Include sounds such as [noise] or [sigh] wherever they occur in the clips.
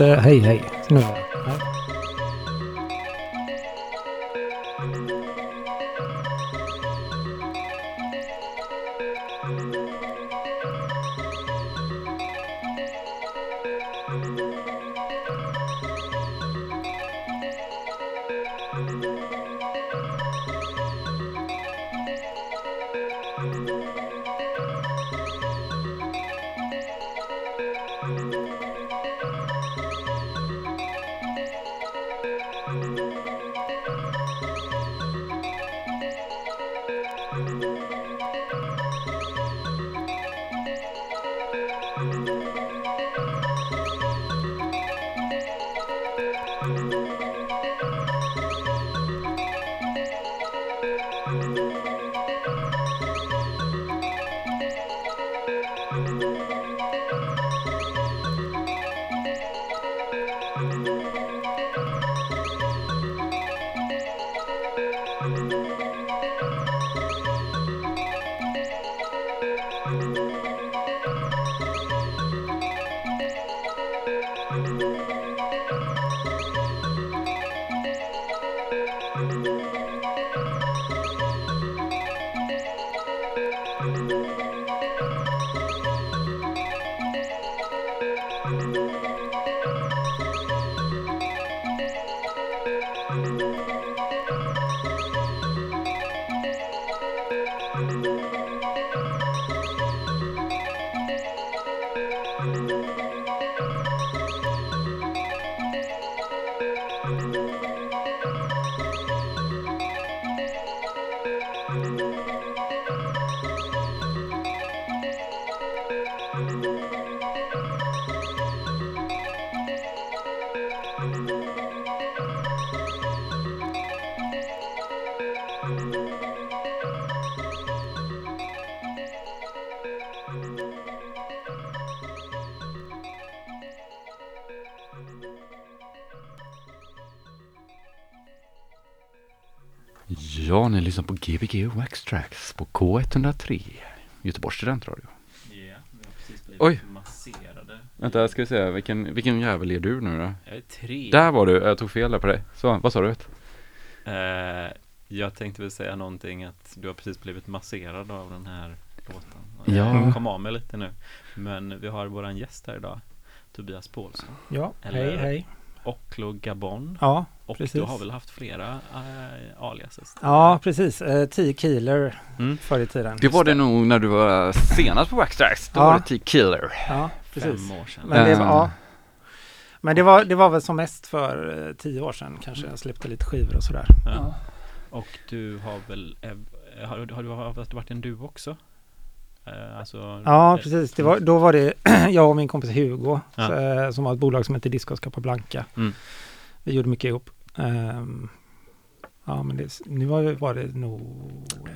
Ja, men lite hej hej. Gbg Wax Tracks på K103, Göteborgs studentradio. Ja, vi har precis blivit Oj. masserade Vänta, ska vi se, vilken, vilken jävel är du nu då? Jag är tre. Där var du, jag tog fel där på dig. Så, vad sa du? Eh, jag tänkte väl säga någonting att du har precis blivit masserad av den här låten. Ja. Jag kom av mig lite nu. Men vi har våran gäst här idag. Tobias Paulsson. Ja, Eller- hej hej. Oclo Gabon. Ja, Och precis. du har väl haft flera äh, aliases? ja precis. Eh, T-Killer Mm. förr i tiden. Det var det nog när du var senast på Waxtrax. Då Ja. var det T-Killer. Ja, precis. Fem år sedan. Men det, var, ja. Men det var, det var väl som mest för eh, tio år sedan kanske. Jag släppte lite skivor och sådär. Ja. Och du har väl, eh, har, har du har du varit en du också? Eh, alltså, Ja, eh, precis. Det var, då var det [clears throat] jag och min kompis Hugo Ja. så, eh, som har ett bolag som heter Discos Capablanca. Mm. Vi gjorde mycket ihop. Ehm, ja, men det, nu var det, var det nog eh,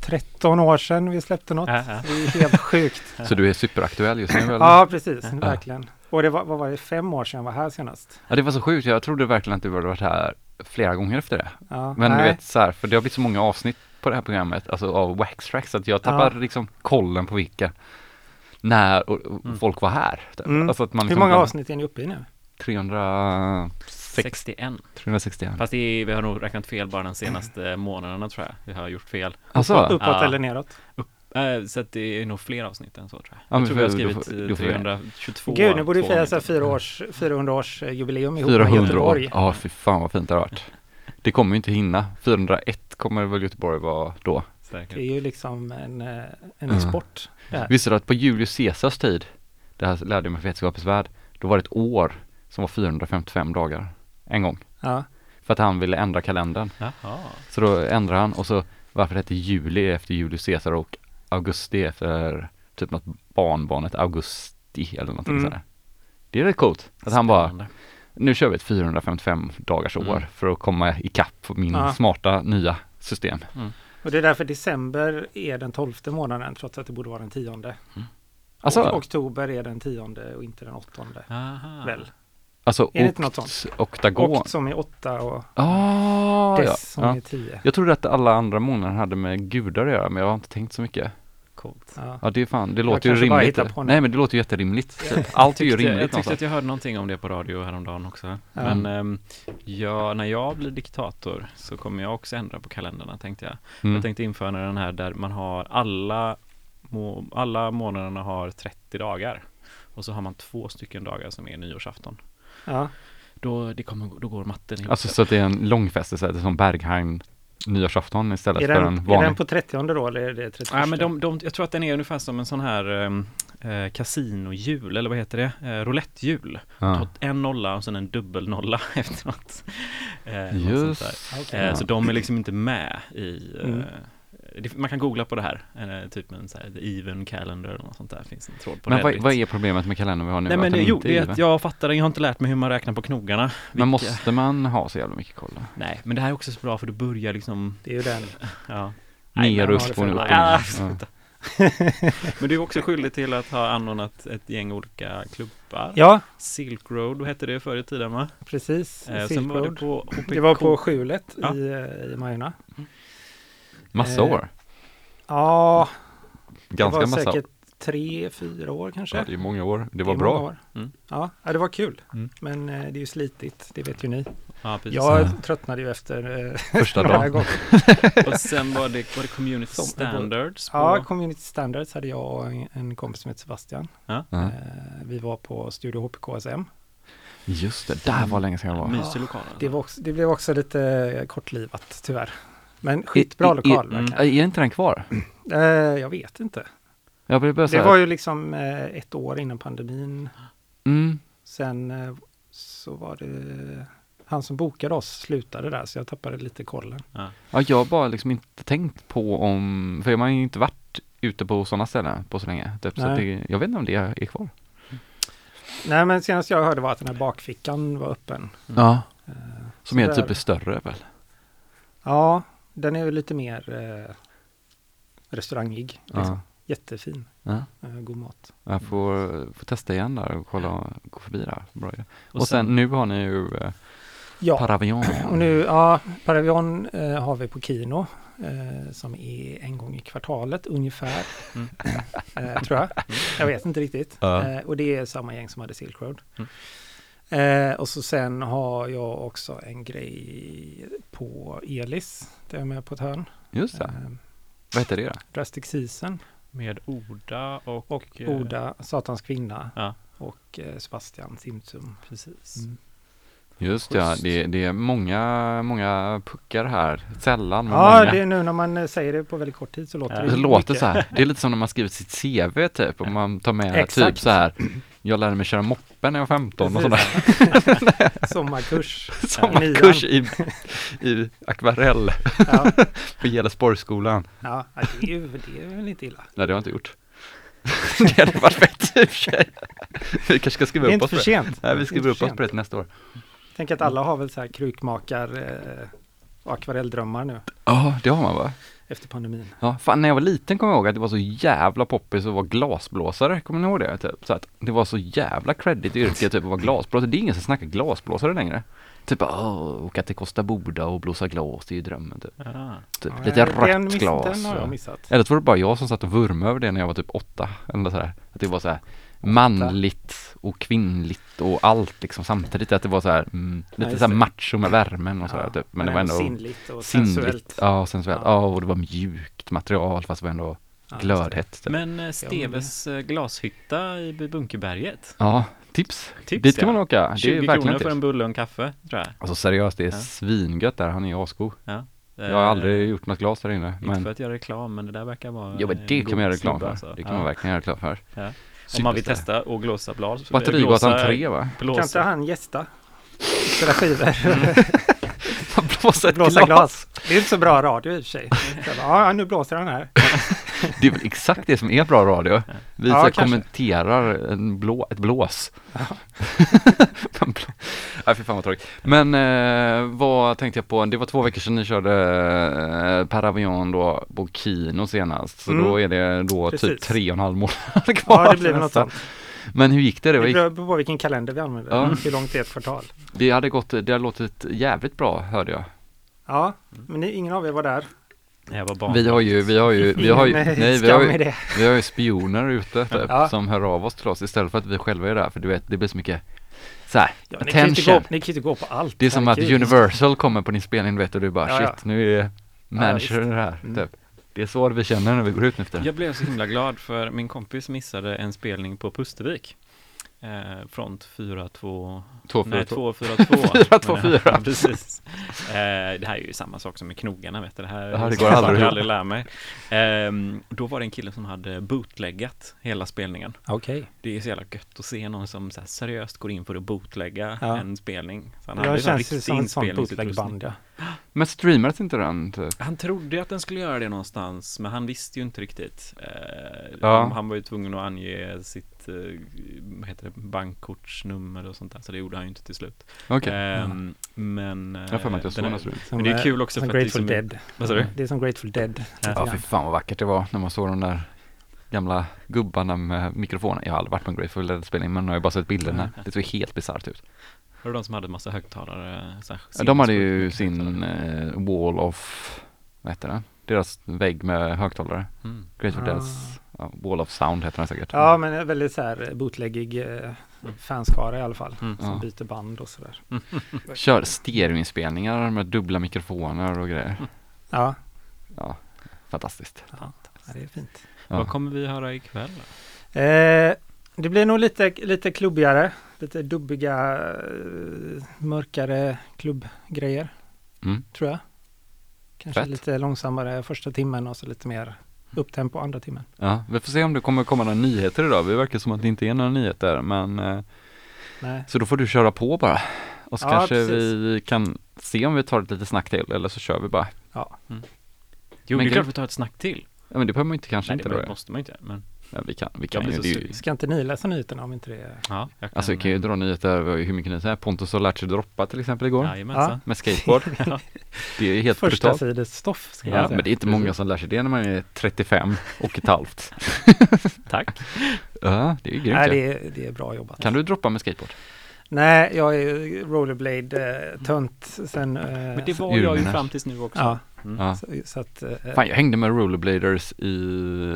13 år sedan vi släppte något. Ja, ja. Det är helt sjukt. [laughs] Så du är superaktuell just nu väl? Ja, precis. Verkligen. Och det var, vad var det, fem år sedan jag var här senast? Ja, det var så sjukt. Jag trodde verkligen att du hade varit här flera gånger efter det. Ja, Men du nej. vet så här, för det har blivit så många avsnitt på det här programmet, alltså av Waxtrax, att jag tappar liksom kollen på vilka, när och, och Mm. folk var här. typ. Mm. Alltså att man Hur liksom många bara- avsnitt är ni uppe i nu? 306, 61. 361. Fast det är, vi har nog räknat fel bara den senaste [clears throat] månaderna tror jag. Vi har gjort fel. Alltså, Uppåt Ja. eller neråt? Eh, så att det är nog fler avsnitt än så tror jag. Ja, jag tror vi har skrivit får jag- 322. Gud, nu borde vi fira 200. så här fyra års, 400 års jubileum ihop med 400 år. Göteborg. Ja, fy fan vad fint det har varit. Det kommer ju inte hinna. 401 kommer väl Göteborg vara då. Säkert. Det är ju liksom en, eh, en Ja. sport. Visste du att på Julius Caesars tid, det här lärde jag mig för vetenskapens värld, då var det ett år som var 455 dagar. En gång. Ja. För att han ville ändra kalendern. Jaha. Så då ändrade han och så varför det hette juli efter Julius Caesar och augusti efter typ något barnbarnet augusti eller någonting Mm. sådär. Det är rätt coolt. Att han bara, nu kör vi ett 455 dagars år Mm. för att komma ikapp på min Ja. smarta nya system. Och det är därför december är den tolfte månaden trots att det borde vara den tionde. Alltså, Och oktober är den tionde och inte den åttonde. Aha. Väl? alltså Är inte något okt, oktagon. Och som är åtta och Ah, ja. dess som ja. är tio. Jag trodde att alla andra månader hade med gudar att göra, men jag har inte tänkt så mycket. Coolt. Ja. Ja, det är fan, det låter ju rimligt. Nej, men det låter ju jätterimligt. [laughs] Allt är ju rimligt jag tyckte att någonstans. jag hörde någonting om det på radio häromdagen också. Ja. Men ehm, ja, när jag blir diktator så kommer jag också ändra på kalendrarna tänkte jag. Mm. Jag tänkte införa den här där man har alla, må, alla månaderna har 30 dagar. Och så har man två stycken dagar som är nyårsafton. Ja. Då, det kommer, då går matten ihop. Alltså så att det är en långfestelse, det är som Berghain nyårsafton istället Är, för den, en är vanlig. den på 30 då eller är det 31? Ja, men de, de, jag tror att den är ungefär som en sån här um, eh, kasinohjul, eller vad heter det? Eh, roulettehjul. ja. En nolla och sen en dubbel nolla [laughs] efteråt. Eh, något sånt där. Just. Okej. Eh, Så de är liksom inte med i eh, Mm. Man kan googla på det här, eh, typ en så här, even calendar eller något sånt där, finns en tråd på Men vad, vad är problemet med kalendern vi har nu? Nej men jo, det är att jag fattar det, jag har inte lärt mig hur man räknar på knogarna. Men Vilka- måste man ha så jävla mycket koll? då? Nej, men det här är också så bra för du börjar liksom, Det är ju den. [laughs] ja. Nej, Ner men och har upp det och Ja. Men du är också skyldig till att ha anordnat ett gäng olika klubbar. Ja, Silk Road, vad hette det förr i tiden va? precis. Eh, Silk sen var det Road. på HPK. Det var på skjulet Ja. i, eh, i Majorna. Massa Eh, år. Ja, Ganska det var massa år. säkert tre, fyra år kanske. Ja, det är många år. Det var är bra. Mm. Ja, det var kul. Mm. Men eh, det är ju slitigt, det vet ju ni. Ja, precis. Jag Ja. tröttnade ju efter eh, [laughs] Första [laughs] några dagen. gånger. [laughs] Och sen var det, var det Community Standards på... Ja, Community Standards hade jag och en, kompis som heter Sebastian. Ja. Eh, vi var på Studio HPKSM. Just det, där var länge sedan jag var. Mysig lokal. Det, var också, det blev också lite kortlivat tyvärr. Men skitbra I- i- lokal mm. verkligen. Är inte den kvar? Eh, jag vet inte. Jag börja Det säga. var ju liksom eh, ett år innan pandemin. Mm. Sen eh, så var det han som bokade oss slutade där så jag tappade lite kollen. Ja, jag har bara liksom inte tänkt på om, för man har ju inte varit ute på sådana ställen på så länge. Typ, så det, jag vet inte om det är kvar. Nej men senast jag hörde var att den här bakfickan var öppen. Ja. Eh, Som är typ större väl? Ja, den är ju lite mer eh, restaurangig. Liksom. Ja. Jättefin, ja. eh, god mat. Jag får, får testa igen där och kolla, gå förbi där. Bra idé. Och, Och sen, sen- nu har ni ju eh, Ja, Paravion. och nu, ja, Paravion eh, har vi på Kino. Eh, som är en gång i kvartalet ungefär. Mm. Eh, tror jag. Jag vet inte riktigt. Ja. Eh, och det är samma gäng som hade Silk Road. Mm. Eh, och så sen har jag också en grej på Elis. Där jag är med på ett hörn. Just det. Eh, Vad heter det då? Drastic Season. Med Oda och... Och eh, Oda, Satans kvinna. Ja. Och eh, Sebastian Simsum. Precis. Mm. Just ja, det, det är många, många puckar här. Sällan, men Ja, många. det är nu när man eh, säger det på väldigt kort tid så låter Ja. det Det låter mycket. så här. Det är lite som när man skriver sitt CV typ. Om man tar med Exakt. typ så här. Jag lärde mig köra moppe när jag var 15 och sådär. [laughs] Sommarkurs. [laughs] Sommarkurs i, i akvarell Ja, [laughs] på Gällesborgsskolan. ja, det, är ju, det är väl inte illa. Nej, det har jag inte gjort. det hade varit fett i och för sig. Vi kanske ska skriva upp oss för det. sent. Nej, vi skriver upp oss på det till nästa år. Tänk att alla har väl så här krukmakar eh, och akvarelldrömmar nu Ja, det har man va? Efter pandemin. Ja, fan när jag var liten kommer jag ihåg att det var så jävla poppis att vara glasblåsare. Kommer ni ihåg det? Typ? Så att det var så jävla credit yrke typ att vara glasblåsare. Det är ingen som snackar glasblåsare längre. Typ åh, åka till Costa Boda och blåsa glas, det är ju drömmen typ. Ja. typ Ja, lite rött miss- glas. Den har jag missat. Eller så var det bara jag som satt och vurmade över det när jag var typ åtta. Eller så här. Att det var så här manligt och kvinnligt och allt liksom samtidigt. Att det var så här mm, lite just så här macho med värmen och så här, Ja, typ. Men det var ändå sinnligt och sinnligt. sensuellt. Ja, sensuellt. Ja. Ja, och det var mjukt material fast det var ändå Ja, glödhett. Typ. Men eh, Steves eh, glashytta i Bunkerberget. Ja, tips. Tips, Dit kan ja. man åka. Det är 20 verkligen kronor tips. för en bulle och en kaffe, tror jag. Alltså seriöst, det är Ja. svingött där. Han är asgod. Eh, Jag har aldrig gjort något glas där inne. Inte Men, för att göra reklam, men det där verkar vara ja, men en det kan man göra reklam för. alltså. Det kan Ja. man verkligen göra reklam för. Om man vill testa och blåsa blad. Batterigatan blåsa- 3 va? Kan inte Blåsa. han gästa? Spela skivor? [laughs] [laughs] Blåsa ett Blåsa glas. glas. Det är inte så bra radio i och för sig. Bara, [laughs] Ja, nu blåser han här. Det är väl exakt det som är bra radio. Vi Ja, så kommenterar en blå, ett blås. [laughs] Blå- Nej fy fan vad tråkigt. Men eh, vad tänkte jag på? Det var två veckor sedan ni körde eh, Paravion då på Kino senast. Så Mm. då är det då typ Precis. tre och en halv månad kvar. [laughs] Ja, det blir något sånt. Men hur gick det? Det, Det beror på vilken kalender vi använder. Ja. Hur långt är ett kvartal? det hade gått, det hade låtit jävligt bra hörde jag. Ja, men ingen av er var där. Jag var barn. Vi har ju, vi har ju, vi har ju, [laughs] Nej, vi har ju, vi har ju spioner ute typ, Ja. som hör av oss till oss istället för att vi själva är där för du vet det blir så mycket så här, Ja, ni, kan ju inte attention. gå, ni kan ju inte gå på allt. Det är som att. Universal kommer på din spelning vet och du bara Ja, ja. shit nu är manager visst. här Mm. typ. Det är så vi känner när vi går ut nu efter. Jag blev så himla glad för min kompis missade en spelning på Pustervik. Eh, front 4-2 Två, Nej, fyra, två. 2-4-2 4-2-4. Ja, Precis eh, Det här är ju samma sak som med knogarna vet du Det här det är går sånt aldrig jag aldrig lär mig Ehm, Då var det en kille som hade bootleggat hela spelningen Okej. Det är så jävla gött att se någon som så här seriöst går in för att bootlegga Ja. en spelning så han Det hade känns ju som sånt inspelningsutrustning. bootlegband ja. Men streamades inte den typ? Han trodde att den skulle göra det någonstans Men han visste ju inte riktigt eh, Ja. han, han var ju tvungen att ange sitt eh, vad heter det, bankkortsnummer och sånt där Så det gjorde han ju inte till slut Okej. Ehm, Men eh, Jag för mig att jag såg är- stream. Som, Men det är eh, kul också som för att det är Grateful så Dead. Vad sa du? Det är som Grateful Dead. Ja fy fan vad vackert det var när man såg de där gamla gubbarna med mikrofoner. Jag har aldrig varit på en Grateful Dead-spelning men jag har ju bara sett bilderna. Det såg helt bisarrt ut. Var det de som hade massa högtalare? Ja, de hade ju sin eh, wall of, vad heter den? Deras vägg med högtalare. Mm. Grateful Ah. Deads ja, wall of sound heter den säkert. Ja, men en väldigt så här bootleggig eh, fanskara i alla fall. Mm. Som Ja. byter band och sådär. [laughs] Kör stereoinspelningar med dubbla mikrofoner och grejer. Ja, Ja, fantastiskt. ja, det är fint. Ja. Vad kommer vi höra ikväll? då? Eh, det blir nog lite, lite klubbigare. Lite dubbiga, eh, mörkare klubbgrejer, Mm. tror jag. Kanske Fett. lite långsammare första timmen och så lite mer upptempo andra timmen. Ja, vi får se om det kommer komma några nyheter idag. Det verkar som att det inte är några nyheter, men eh, Nej. så då får du köra på bara. Och så Ja, kanske precis. vi kan se om vi tar ett litet snack till eller så kör vi bara. Jo, Men det är klart vi tar ett snack till. Ja, men det behöver man inte kanske Nej, inte det då. måste man inte. Men Ja, vi kan, vi kan ju, ju. Ska inte ni läsa nyheterna om inte det är... ja, jag kan. Alltså vi kan ju dra nyheter, ju hur mycket nyheter, Pontus har lärt sig droppa till exempel igår. Jajamensan. Med skateboard. [laughs] Det är helt Första brutalt. sidans stoff ska Ja, jag säga. men det är inte många som lär sig det när man är 35 och ett halvt. [laughs] Tack. Ja, det är ju grymt Nej, ja. det är, det är bra jobbat. Kan du droppa med skateboard? Nej, jag är rollerblade-tönt sen... eh, Men det var jag ju fram tills nu också. Ja, Mm. Ja. så, så att... eh, Fan, jag hängde med rollerbladers i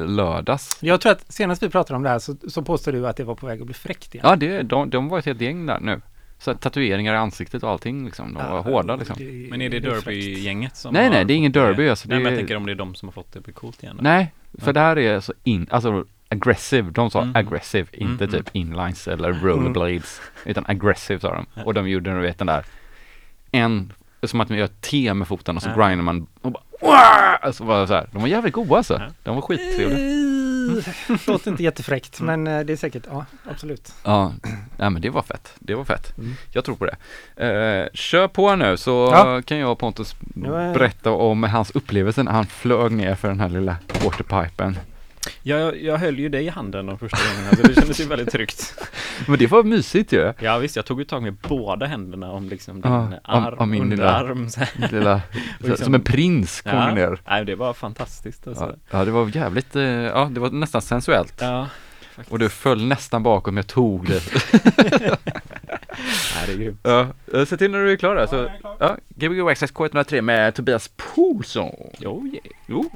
lördags. Jag tror att senast vi pratade om det här så, så påstod du att det var på väg att bli fräckt igen. Ja, det, de, de var ett helt gäng där nu. Så tatueringar i ansiktet och allting liksom. De var hårda liksom. Men är det fräckt. Derby-gänget som Nej, har nej, det är ingen derby, alltså, Nej, det men jag tänker om det är de som har fått det bli coolt igen. Nej, för Ja. det här är så in, alltså aggressive. De sa Mm. aggressive, inte Mm. typ inlines eller rollerblades. Utan aggressive sa de. Ja. [laughs] Och de gjorde, du vet den där, en, som att man gör ett T med foten och så Ja. grindar man och bara "Wah!" alltså bara så här. De var jävligt goda alltså. Ja. De var skittrevliga. Eh, [laughs] Låter inte jättefräckt, Mm. men eh, det är säkert, ja, absolut. Ja, ja men det var fett. Det var fett. Mm. Jag tror på det. Eh, kör på nu så Ja. kan jag och Pontus är- berätta om hans upplevelse när han flög ner för den här lilla waterpipen. Jag, jag höll ju dig i handen de första gångerna, så det kändes ju väldigt tryggt. [laughs] Men det var mysigt ju. Ja visst, jag tog ju tag med båda händerna om liksom din om- arm, om min lilla-. Så. [laughs] Lilla, liksom- som en prins kom Ja. ner. Nej, det var fantastiskt alltså. Ja, ja, det var jävligt, eh, ja det var nästan sensuellt. Ja, Och du föll nästan bakom, jag tog det. Nej, det är grymt. ja, eh, se till när du är klar där. Så, ja, Gbg Access K103 med Tobias Poulsson. Jo, yeah. Jo.